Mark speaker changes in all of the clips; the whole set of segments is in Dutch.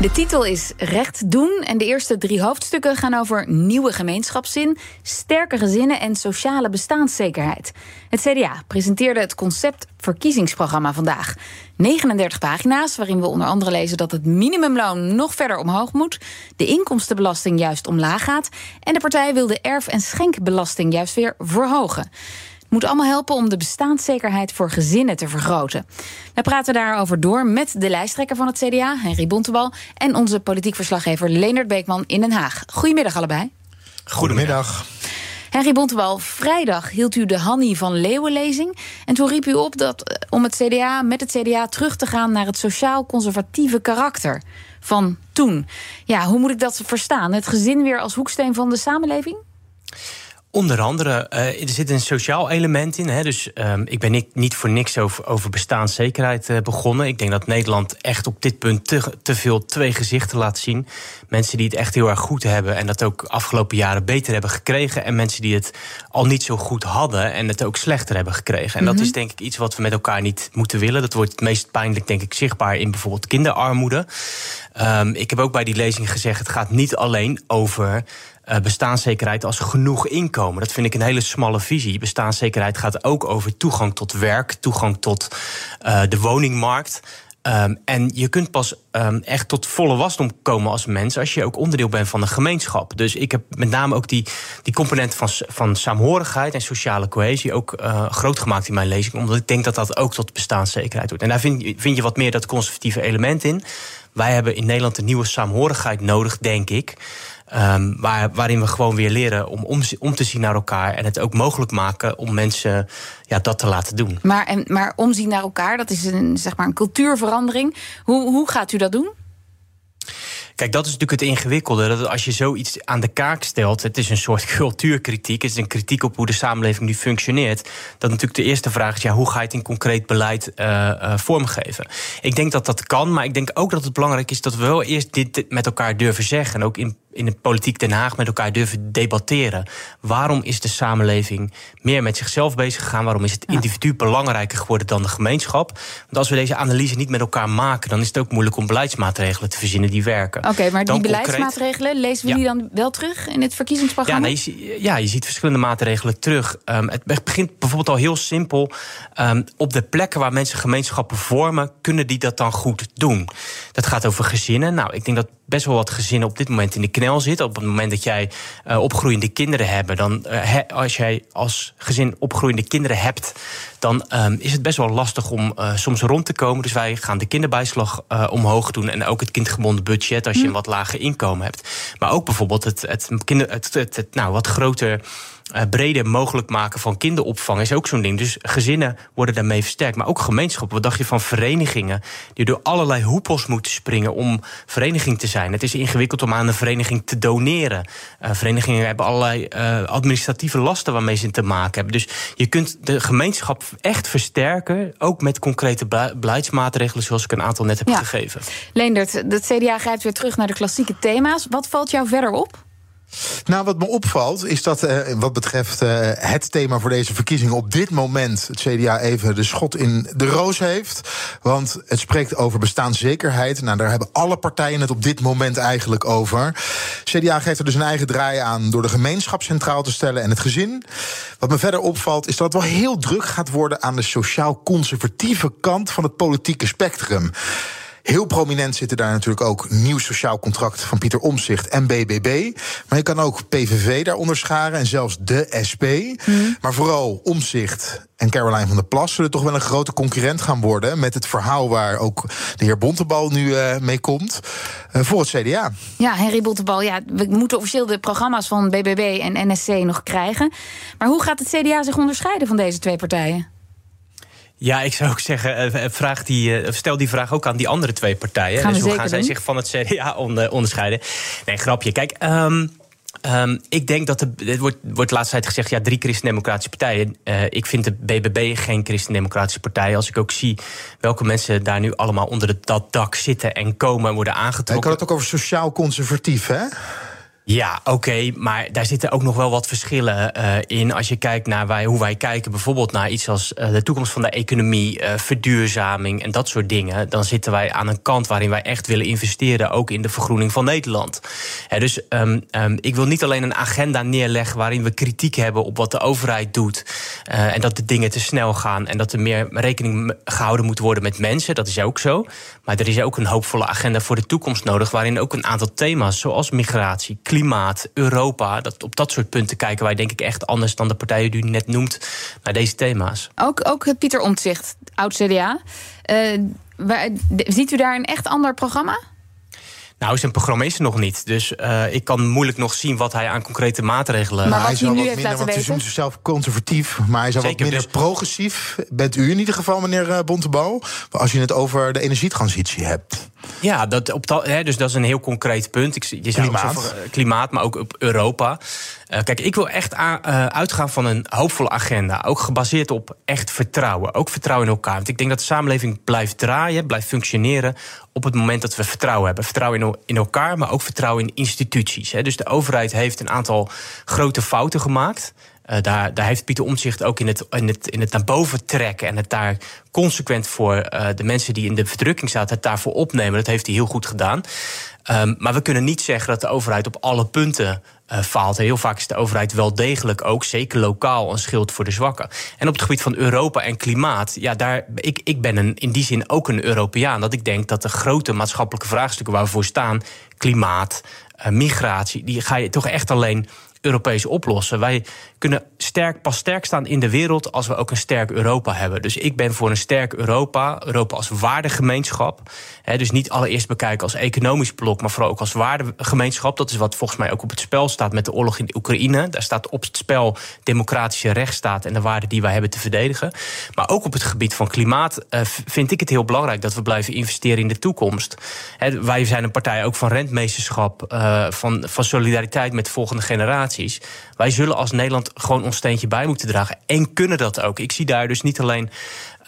Speaker 1: De titel is Recht doen en de eerste drie hoofdstukken gaan over nieuwe gemeenschapszin, sterke gezinnen en sociale bestaanszekerheid. Het CDA presenteerde het concept verkiezingsprogramma vandaag. 39 pagina's waarin we onder andere lezen dat het minimumloon nog verder omhoog moet, de inkomstenbelasting juist omlaag gaat en de partij wil de erf- en schenkbelasting juist weer verhogen moet allemaal helpen om de bestaanszekerheid voor gezinnen te vergroten. We praten daarover door met de lijsttrekker van het CDA, Henry Bontebal, en onze politiek verslaggever Leonard Beekman in Den Haag. Goedemiddag allebei.
Speaker 2: Goedemiddag.
Speaker 1: Henry Bontebal, vrijdag hield u de Hanny van Leeuwenlezing. En toen riep u op dat, eh, om het CDA, met het CDA terug te gaan naar het sociaal-conservatieve karakter van toen. Ja, hoe moet ik dat verstaan? Het gezin weer als hoeksteen van de samenleving?
Speaker 2: Onder andere, uh, er zit een sociaal element in. Hè, dus um, ik ben niet, niet voor niks over, over bestaanszekerheid uh, begonnen. Ik denk dat Nederland echt op dit punt te, te veel twee gezichten laat zien. Mensen die het echt heel erg goed hebben en dat ook afgelopen jaren beter hebben gekregen. En mensen die het al niet zo goed hadden en het ook slechter hebben gekregen. En dat mm -hmm. is denk ik iets wat we met elkaar niet moeten willen. Dat wordt het meest pijnlijk, denk ik, zichtbaar in bijvoorbeeld kinderarmoede. Um, ik heb ook bij die lezing gezegd: het gaat niet alleen over uh, bestaanszekerheid als genoeg inkomen. Dat vind ik een hele smalle visie. Bestaanszekerheid gaat ook over toegang tot werk, toegang tot uh, de woningmarkt. Um, en je kunt pas um, echt tot volle wasdom komen als mens als je ook onderdeel bent van een gemeenschap. Dus ik heb met name ook die, die component van, van saamhorigheid en sociale cohesie ook uh, groot gemaakt in mijn lezing. Omdat ik denk dat dat ook tot bestaanszekerheid wordt. En daar vind, vind je wat meer dat conservatieve element in. Wij hebben in Nederland een nieuwe saamhorigheid nodig, denk ik. Um, waar, waarin we gewoon weer leren om, om, om te zien naar elkaar. En het ook mogelijk maken om mensen ja, dat te laten doen.
Speaker 1: Maar, en, maar omzien naar elkaar, dat is een, zeg maar een cultuurverandering. Hoe, hoe gaat u dat doen?
Speaker 2: Kijk, dat is natuurlijk het ingewikkelde. Dat als je zoiets aan de kaak stelt, het is een soort cultuurkritiek, het is een kritiek op hoe de samenleving nu functioneert. Dat natuurlijk de eerste vraag is: ja, hoe ga je het in concreet beleid uh, uh, vormgeven? Ik denk dat dat kan, maar ik denk ook dat het belangrijk is dat we wel eerst dit met elkaar durven zeggen. En ook in in de politiek Den Haag met elkaar durven debatteren. Waarom is de samenleving meer met zichzelf bezig gegaan? Waarom is het individu belangrijker geworden dan de gemeenschap? Want als we deze analyse niet met elkaar maken, dan is het ook moeilijk om beleidsmaatregelen te verzinnen die werken.
Speaker 1: Oké, okay, maar die beleidsmaatregelen, concreet, lezen we ja. die dan wel terug in het verkiezingsprogramma?
Speaker 2: Ja, nee, ja, je ziet verschillende maatregelen terug. Um, het begint bijvoorbeeld al heel simpel. Um, op de plekken waar mensen gemeenschappen vormen, kunnen die dat dan goed doen? Dat gaat over gezinnen. Nou, ik denk dat best wel wat gezinnen op dit moment in de knel zitten. Op het moment dat jij uh, opgroeiende kinderen hebt, dan he, als jij als gezin opgroeiende kinderen hebt, dan um, is het best wel lastig om uh, soms rond te komen. Dus wij gaan de kinderbijslag omhoog doen en ook het kindgebonden budget als je een wat lager inkomen hebt. Maar ook bijvoorbeeld het, het, kinder, het, het, het nou, wat groter uh, breder mogelijk maken van kinderopvang is ook zo'n ding. Dus gezinnen worden daarmee versterkt. Maar ook gemeenschappen. Wat dacht je van verenigingen die door allerlei hoepels moeten springen om vereniging te zijn? Het is ingewikkeld om aan een vereniging te doneren. Uh, verenigingen hebben allerlei uh, administratieve lasten waarmee ze te maken hebben. Dus je kunt de gemeenschap echt versterken, ook met concrete beleidsmaatregelen zoals ik een aantal net heb ja. gegeven.
Speaker 1: Leendert, het CDA grijpt weer terug naar de klassieke thema's. Wat valt jou verder op?
Speaker 3: Nou, wat me opvalt is dat uh, wat betreft uh, het thema voor deze verkiezingen op dit moment het CDA even de schot in de roos heeft. Want het spreekt over bestaanszekerheid. Nou, daar hebben alle partijen het op dit moment eigenlijk over. CDA geeft er dus een eigen draai aan door de gemeenschap centraal te stellen en het gezin. Wat me verder opvalt is dat het wel heel druk gaat worden aan de sociaal-conservatieve kant van het politieke spectrum. Heel prominent zitten daar natuurlijk ook nieuw sociaal contract van Pieter Omzicht en BBB. Maar je kan ook PVV daar onderscharen en zelfs de SP. Mm. Maar vooral Omzicht en Caroline van der Plas zullen toch wel een grote concurrent gaan worden. Met het verhaal waar ook de heer Bontebal nu uh, mee komt. Uh, voor het CDA.
Speaker 1: Ja, Henry Bontebal, ja, we moeten officieel de programma's van BBB en NSC nog krijgen. Maar hoe gaat het CDA zich onderscheiden van deze twee partijen?
Speaker 2: Ja, ik zou ook zeggen, vraag die, stel die vraag ook aan die andere twee partijen.
Speaker 1: Gaan
Speaker 2: dus hoe
Speaker 1: gaan
Speaker 2: zij zich van het CDA onderscheiden? Nee, grapje. Kijk, um, Um, ik denk dat er. Het wordt, wordt de laatste tijd gezegd: ja, drie christendemocratische partijen. Uh, ik vind de BBB geen christendemocratische partij. Als ik ook zie welke mensen daar nu allemaal onder dat dak zitten en komen en worden aangetrokken. Ik
Speaker 3: had het ook over sociaal conservatief, hè?
Speaker 2: Ja, oké, maar daar zitten ook nog wel wat verschillen uh, in. Als je kijkt naar wij, hoe wij kijken, bijvoorbeeld naar iets als uh, de toekomst van de economie, uh, verduurzaming en dat soort dingen, dan zitten wij aan een kant waarin wij echt willen investeren, ook in de vergroening van Nederland. dus um, um, ik wil niet alleen een agenda neerleggen waarin we kritiek hebben op wat de overheid doet en dat de dingen te snel gaan en dat er meer rekening gehouden moet worden met mensen, dat is ook zo. Maar er is ook een hoopvolle agenda voor de toekomst nodig, waarin ook een aantal thema's zoals migratie, klimaat, Europa. Dat, op dat soort punten kijken wij denk ik echt anders dan de partijen die u net noemt naar deze thema's.
Speaker 1: Ook, ook Pieter Omtzigt, oud-CDA. Uh, ziet u daar een echt ander programma?
Speaker 2: Nou, zijn programma is er nog niet. Dus uh, ik kan moeilijk nog zien wat hij aan concrete maatregelen...
Speaker 1: Maar wat
Speaker 3: hij
Speaker 1: hij nu heeft
Speaker 3: minder,
Speaker 1: laten
Speaker 3: want
Speaker 1: weten?
Speaker 3: u noemt zichzelf conservatief, maar hij is
Speaker 2: Zeker,
Speaker 3: wat minder
Speaker 2: dus-
Speaker 3: progressief. Bent u in ieder geval, meneer uh, Bontebal, als je het over de energietransitie hebt.
Speaker 2: Ja, dat, op dat, hè, dus dat is een heel concreet punt. Ik, je ook
Speaker 3: Klimaat.
Speaker 2: zo voor, eh, klimaat, maar ook op Europa. Uh, kijk, ik wil echt a- uh, uitgaan van een hoopvolle agenda. Ook gebaseerd op echt vertrouwen. Ook vertrouwen in elkaar. Want ik denk dat de samenleving blijft draaien, blijft functioneren. Op het moment dat we vertrouwen hebben. Vertrouwen in, elkaar, maar ook vertrouwen in instituties. Hè. Dus de overheid heeft een aantal grote fouten gemaakt. Uh, daar, daar, heeft Pieter Omtzigt ook in het, in, het, in het naar boven trekken en het daar consequent voor uh, de mensen die in de verdrukking zaten, het daarvoor opnemen. Dat heeft hij heel goed gedaan. Um, maar we kunnen niet zeggen dat de overheid op alle punten uh, faalt. Heel vaak is de overheid wel degelijk ook, zeker lokaal, een schild voor de zwakken. En op het gebied van Europa en klimaat, ja, daar, ik, ik ben een, in die zin ook een Europeaan. Dat ik denk dat de grote maatschappelijke vraagstukken waar we voor staan, klimaat, migratie, die ga je toch echt alleen Europees oplossen. Wij kunnen sterk, pas sterk staan in de wereld als we ook een sterk Europa hebben. Dus ik ben voor een sterk Europa, Europa als waardegemeenschap. Dus niet allereerst bekijken als economisch blok, maar vooral ook als waardegemeenschap. Dat is wat volgens mij ook op het spel staat met de oorlog in Oekraïne. Daar staat op het spel democratische rechtsstaat en de waarden die wij hebben te verdedigen. Maar ook op het gebied van klimaat uh, vind ik het heel belangrijk dat we blijven investeren in de toekomst. Wij zijn een partij ook van rentmeesterschap, uh, van, van solidariteit met de volgende Wij zullen als Nederland gewoon ons steentje bij moeten dragen. En kunnen dat ook. Ik zie daar dus niet alleen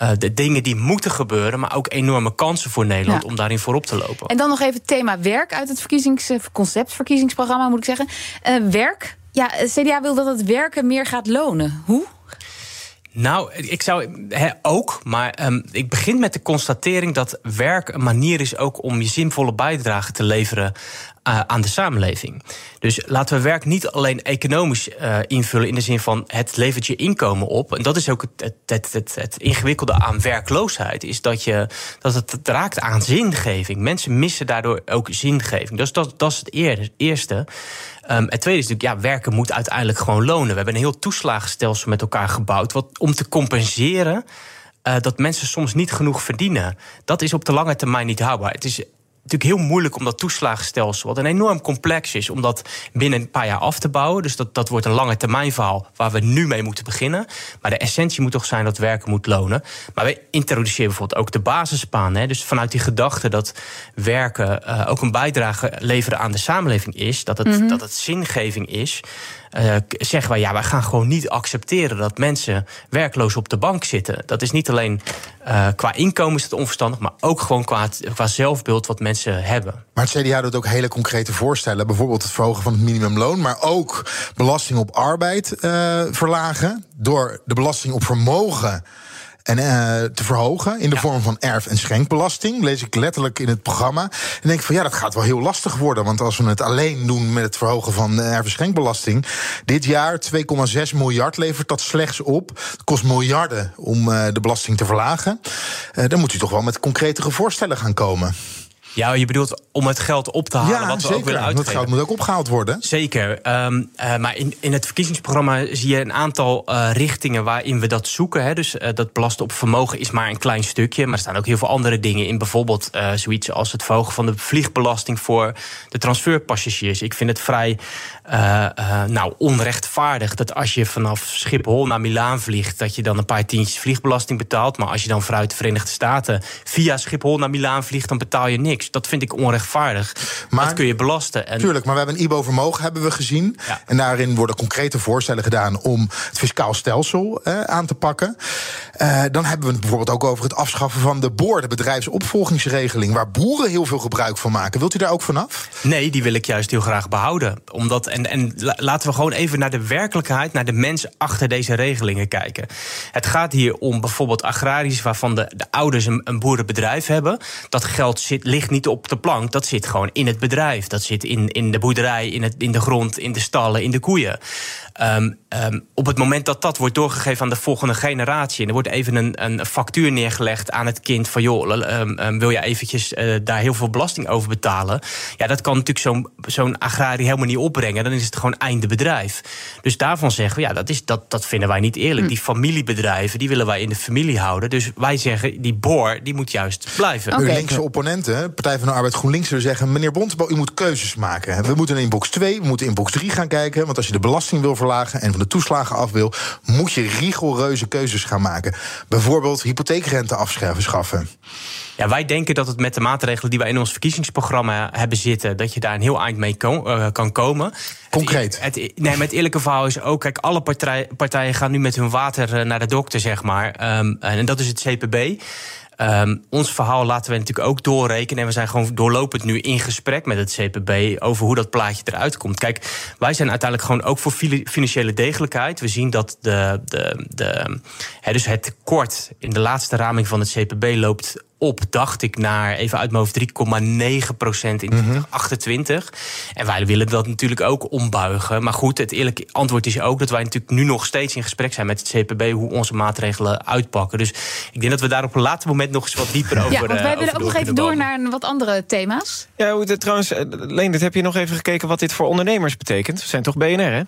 Speaker 2: uh, de dingen die moeten gebeuren, maar ook enorme kansen voor Nederland ja. om daarin voorop te lopen.
Speaker 1: En dan nog even het thema werk uit het verkiezingsconcept, verkiezingsprogramma moet ik zeggen. Uh, werk. Ja, CDA wil dat het werken meer gaat lonen. Hoe?
Speaker 2: Nou, ik zou he, ook, maar um, ik begin met de constatering dat werk een manier is ook om je zinvolle bijdrage te leveren uh, aan de samenleving. Dus laten we werk niet alleen economisch uh, invullen in de zin van het levert je inkomen op. En dat is ook het, het, het, het ingewikkelde aan werkloosheid, is dat, je, dat het raakt aan zingeving. Mensen missen daardoor ook zingeving. Dus dat, dat is het eerste. Um, het tweede is natuurlijk, ja, werken moet uiteindelijk gewoon lonen. We hebben een heel toeslagenstelsel met elkaar gebouwd wat, om te compenseren uh, dat mensen soms niet genoeg verdienen. Dat is op de lange termijn niet houdbaar. Het is natuurlijk heel moeilijk om dat toeslagenstelsel, wat een enorm complex is, om dat binnen een paar jaar af te bouwen. Dus dat, dat wordt een lange termijn verhaal waar we nu mee moeten beginnen. Maar de essentie moet toch zijn dat werken moet lonen. Maar we introduceren bijvoorbeeld ook de basisbaan. Hè? Dus vanuit die gedachte dat werken uh, ook een bijdrage leveren aan de samenleving is, dat het, mm -hmm. dat het zingeving is. Uh, zeggen wij, ja, wij gaan gewoon niet accepteren dat mensen werkloos op de bank zitten. Dat is niet alleen uh, qua inkomen is het onverstandig, maar ook gewoon qua, qua zelfbeeld wat mensen hebben.
Speaker 3: Maar het CDA doet ook hele concrete voorstellen. Bijvoorbeeld het verhogen van het minimumloon, maar ook belasting op arbeid uh, verlagen. Door de belasting op vermogen en uh, te verhogen in de ja. vorm van erf- en schenkbelasting. Lees ik letterlijk in het programma. En denk van ja, dat gaat wel heel lastig worden. Want als we het alleen doen met het verhogen van de erf- en schenkbelasting. Dit jaar 2,6 miljard levert dat slechts op. Het kost miljarden om uh, de belasting te verlagen. Uh, dan moet u toch wel met concretere voorstellen gaan komen.
Speaker 2: Ja, je bedoelt om het geld op te halen
Speaker 3: ja,
Speaker 2: wat we
Speaker 3: zeker.
Speaker 2: ook willen uitgeven.
Speaker 3: Dat geld moet ook opgehaald worden.
Speaker 2: Zeker. Um, uh, maar in, in het verkiezingsprogramma zie je een aantal uh, richtingen waarin we dat zoeken. Hè. Dus uh, dat belasten op vermogen is maar een klein stukje. Maar er staan ook heel veel andere dingen in. Bijvoorbeeld zoiets als het verhogen van de vliegbelasting voor de transferpassagiers. Ik vind het vrij nou, onrechtvaardig dat als je vanaf Schiphol naar Milaan vliegt, dat je dan een paar tientjes vliegbelasting betaalt. Maar als je dan vanuit de Verenigde Staten via Schiphol naar Milaan vliegt, dan betaal je niks. Dat vind ik onrechtvaardig. Onrechtvaardig. Maar, dat kun je belasten.
Speaker 3: En... Tuurlijk, maar we hebben een IBO-vermogen hebben we gezien. En daarin worden concrete voorstellen gedaan om het fiscaal stelsel eh, aan te pakken. Uh, dan hebben we het bijvoorbeeld ook over het afschaffen van de BOR, de bedrijfsopvolgingsregeling, waar boeren heel veel gebruik van maken. Wilt u daar ook vanaf?
Speaker 2: Nee, die wil ik juist heel graag behouden. Omdat, en, en laten we gewoon even naar de werkelijkheid, naar de mensen achter deze regelingen kijken. Het gaat hier om bijvoorbeeld agrarisch, waarvan de, de ouders een, een boerenbedrijf hebben. Dat geld zit, ligt niet op de plank, dat zit gewoon in het bedrijf. Dat zit in, in de boerderij, in, het, in de grond, in de stallen, in de koeien. Um, um, op het moment dat dat wordt doorgegeven aan de volgende generatie... en er wordt even een, een factuur neergelegd aan het kind... van joh, um, wil je eventjes uh, daar heel veel belasting over betalen... ja, dat kan natuurlijk zo'n zo'n agrarie helemaal niet opbrengen. Dan is het gewoon einde bedrijf. Dus daarvan zeggen we, ja, dat, is, dat, dat vinden wij niet eerlijk. Hm. Die familiebedrijven, die willen wij in de familie houden. Dus wij zeggen, die boor, die moet juist blijven.
Speaker 3: Okay. linkse opponenten, Partij van de Arbeid GroenLinks... zullen zeggen, meneer Bontebal, u moet keuzes maken. We moeten in box 2, we moeten in box 3 gaan kijken... want als je de belasting wil verlagen en van de toeslagen af wil, moet je rigoureuze keuzes gaan maken. Bijvoorbeeld hypotheekrente afschaffen.
Speaker 2: Ja, wij denken dat het met de maatregelen die wij in ons verkiezingsprogramma hebben zitten, dat je daar een heel eind mee eh, kan komen.
Speaker 3: Concreet.
Speaker 2: Het, het, nee, met eerlijke verhaal is ook, kijk, alle partijen gaan nu met hun water eh, naar de dokter, zeg maar. Ehm, en dat is het CPB. Um, ons verhaal laten we natuurlijk ook doorrekenen. En we zijn gewoon doorlopend nu in gesprek met het CPB over hoe dat plaatje eruit komt. Kijk, wij zijn uiteindelijk gewoon ook voor financiële degelijkheid. We zien dat de, de, de, dus het tekort in de laatste raming van het CPB loopt op, dacht ik, naar even uit mijn hoofd 3,9 procent in 2028. Mhm. En wij willen dat natuurlijk ook ombuigen. Maar goed, het eerlijke antwoord is ook dat wij natuurlijk nu nog steeds in gesprek zijn met het CPB hoe onze maatregelen uitpakken. Dus ik denk dat we daar op een later moment nog eens wat dieper over. Ja,
Speaker 1: want wij willen ook nog even door naar wat andere thema's.
Speaker 4: Ja, trouwens, eh, Leen, heb je nog even gekeken wat dit voor ondernemers betekent? We zijn toch BNR, hè?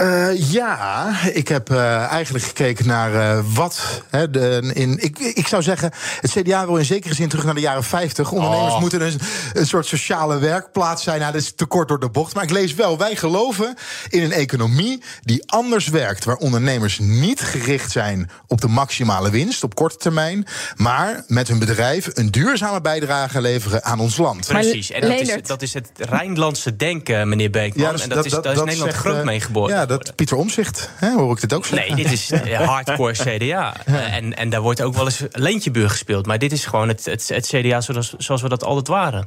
Speaker 3: Uh, ja, ik heb uh, eigenlijk gekeken naar uh, wat. Hè, de, in, ik, ik zou zeggen, het CDA wil in zekere zin terug naar de jaren 50. Ondernemers oh. moeten een, een, soort sociale werkplaats zijn. Nou, dat is te kort door de bocht. Maar ik lees wel, wij geloven in een economie die anders werkt. Waar ondernemers niet gericht zijn op de maximale winst op korte termijn. Maar met hun bedrijf een duurzame bijdrage leveren aan ons land.
Speaker 2: Precies, en dat is, dat is het Rijnlandse denken, meneer Beekman. Ja, en dat, dat, is, daar is Nederland groot mee geboren.
Speaker 3: Ja, dat Pieter Omzicht, hoor ik dit ook zeggen?
Speaker 2: Nee, dit is hardcore CDA. En, en daar wordt ook wel eens Leentjeburg gespeeld. Maar dit is gewoon het, het, het CDA zoals, zoals we dat altijd waren.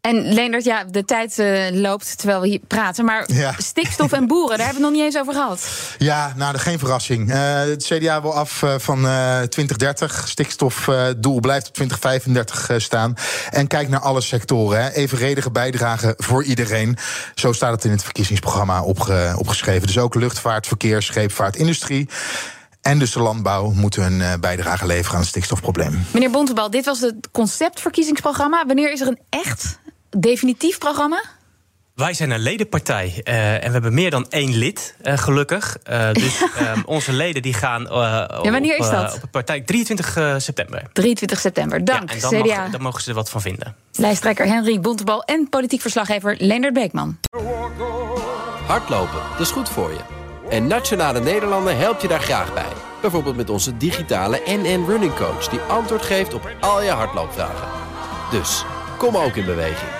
Speaker 1: En Leendert, ja, de tijd uh, loopt terwijl we hier praten. Maar ja. stikstof en boeren, daar hebben we het nog niet eens over gehad.
Speaker 3: Ja, nou, geen verrassing. Uh, het CDA wil af uh, van 2030. Stikstofdoel blijft op 2035 staan. En kijk naar alle sectoren. Hè. Evenredige bijdrage voor iedereen. Zo staat het in het verkiezingsprogramma opge opgeschreven. Dus ook luchtvaart, verkeer, scheepvaart, industrie. En dus de landbouw moeten hun bijdrage leveren aan het stikstofprobleem.
Speaker 1: Meneer Bontebal, dit was het conceptverkiezingsprogramma. Wanneer is er een echt definitief programma?
Speaker 2: Wij zijn een ledenpartij uh, en we hebben meer dan één lid, uh, gelukkig. Uh, dus um, onze leden die gaan
Speaker 1: ja, wanneer
Speaker 2: op,
Speaker 1: is dat?
Speaker 2: op de partij 23 september.
Speaker 1: 23 september, dank.
Speaker 2: Ja, en dan, mag, dan, mogen ze er wat van vinden.
Speaker 1: Lijsttrekker Henry Bontebal en politiek verslaggever Leonard Beekman.
Speaker 5: Hardlopen, dat is goed voor je. En Nationale Nederlanden helpt je daar graag bij. Bijvoorbeeld met onze digitale NN Running Coach... die antwoord geeft op al je hardloopvragen. Dus... Kom ook in beweging.